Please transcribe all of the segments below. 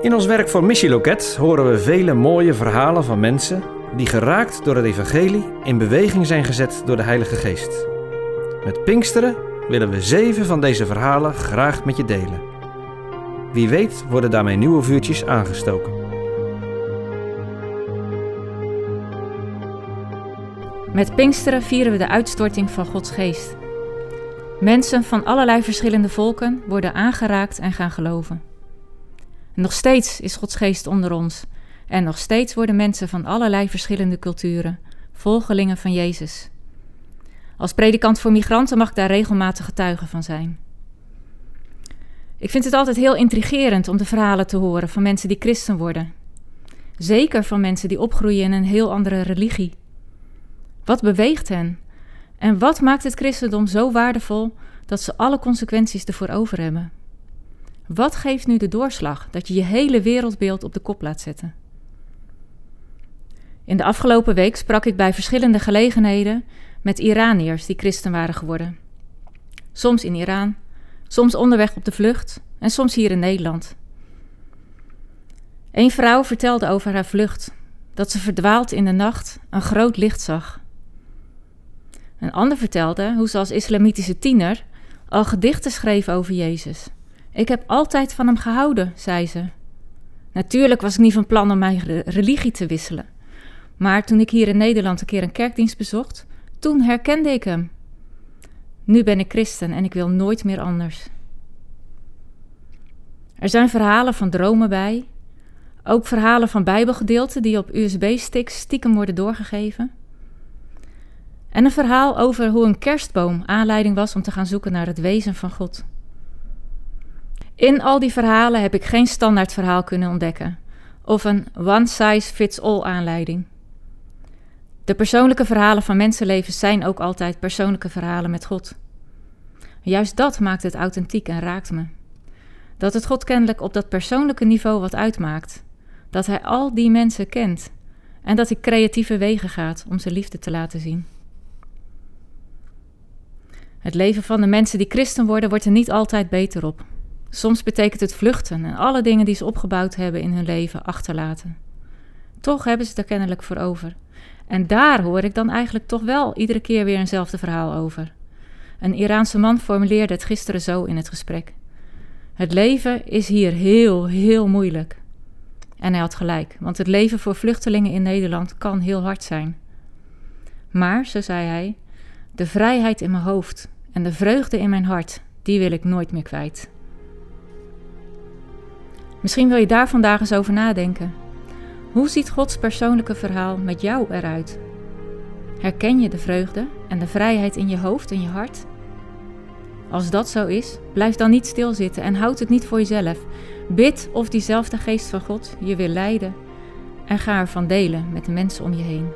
In ons werk voor Missieloket horen we vele mooie verhalen van mensen die geraakt door het evangelie in beweging zijn gezet door de Heilige Geest. Met Pinksteren willen we zeven van deze verhalen graag met je delen. Wie weet worden daarmee nieuwe vuurtjes aangestoken. Met Pinksteren vieren we de uitstorting van Gods geest. Mensen van allerlei verschillende volken worden aangeraakt en gaan geloven. Nog steeds is Gods geest onder ons en nog steeds worden mensen van allerlei verschillende culturen volgelingen van Jezus. Als predikant voor migranten mag ik daar regelmatig getuige van zijn. Ik vind het altijd heel intrigerend om de verhalen te horen van mensen die christen worden. Zeker van mensen die opgroeien in een heel andere religie. Wat beweegt hen? En wat maakt het christendom zo waardevol dat ze alle consequenties ervoor over hebben? Wat geeft nu de doorslag dat je je hele wereldbeeld op de kop laat zetten? In de afgelopen week sprak ik bij verschillende gelegenheden met Iraniërs die christen waren geworden. Soms in Iran, soms onderweg op de vlucht en soms hier in Nederland. Een vrouw vertelde over haar vlucht, dat ze verdwaald in de nacht een groot licht zag. Een ander vertelde hoe ze als islamitische tiener al gedichten schreef over Jezus. Ik heb altijd van hem gehouden, zei ze. Natuurlijk was ik niet van plan om mijn religie te wisselen. Maar toen ik hier in Nederland een keer een kerkdienst bezocht, toen herkende ik hem. Nu ben ik christen en ik wil nooit meer anders. Er zijn verhalen van dromen bij, ook verhalen van Bijbelgedeelten die op USB-sticks stiekem worden doorgegeven. En een verhaal over hoe een kerstboom aanleiding was om te gaan zoeken naar het wezen van God. In al die verhalen heb ik geen standaard verhaal kunnen ontdekken of een one-size-fits-all aanleiding. De persoonlijke verhalen van mensenlevens zijn ook altijd persoonlijke verhalen met God. Juist dat maakt het authentiek en raakt me. Dat het God kennelijk op dat persoonlijke niveau wat uitmaakt. Dat Hij al die mensen kent en dat hij creatieve wegen gaat om zijn liefde te laten zien. Het leven van de mensen die christen worden, wordt er niet altijd beter op. Soms betekent het vluchten en alle dingen die ze opgebouwd hebben in hun leven achterlaten. Toch hebben ze het er kennelijk voor over. En daar hoor ik dan eigenlijk toch wel iedere keer weer eenzelfde verhaal over. Een Iraanse man formuleerde het gisteren zo in het gesprek. Het leven is hier heel, heel moeilijk. En hij had gelijk, want het leven voor vluchtelingen in Nederland kan heel hard zijn. Maar, zo zei hij, de vrijheid in mijn hoofd en de vreugde in mijn hart, die wil ik nooit meer kwijt. Misschien wil je daar vandaag eens over nadenken. Hoe ziet Gods persoonlijke verhaal met jou eruit? Herken je de vreugde en de vrijheid in je hoofd en je hart? Als dat zo is, blijf dan niet stilzitten en houd het niet voor jezelf. Bid of diezelfde geest van God je wil leiden en ga ervan delen met de mensen om je heen.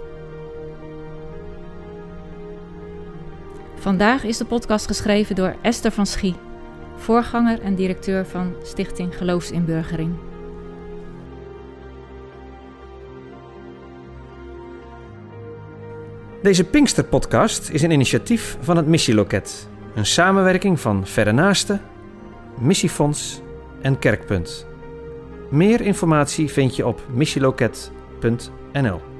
Vandaag is de podcast geschreven door Esther van Schie, voorganger en directeur van Stichting Geloofsinburgering. Deze Pinkster-podcast is een initiatief van het Missieloket. Een samenwerking van Verre Naasten, Missiefonds en Kerkpunt. Meer informatie vind je op missieloket.nl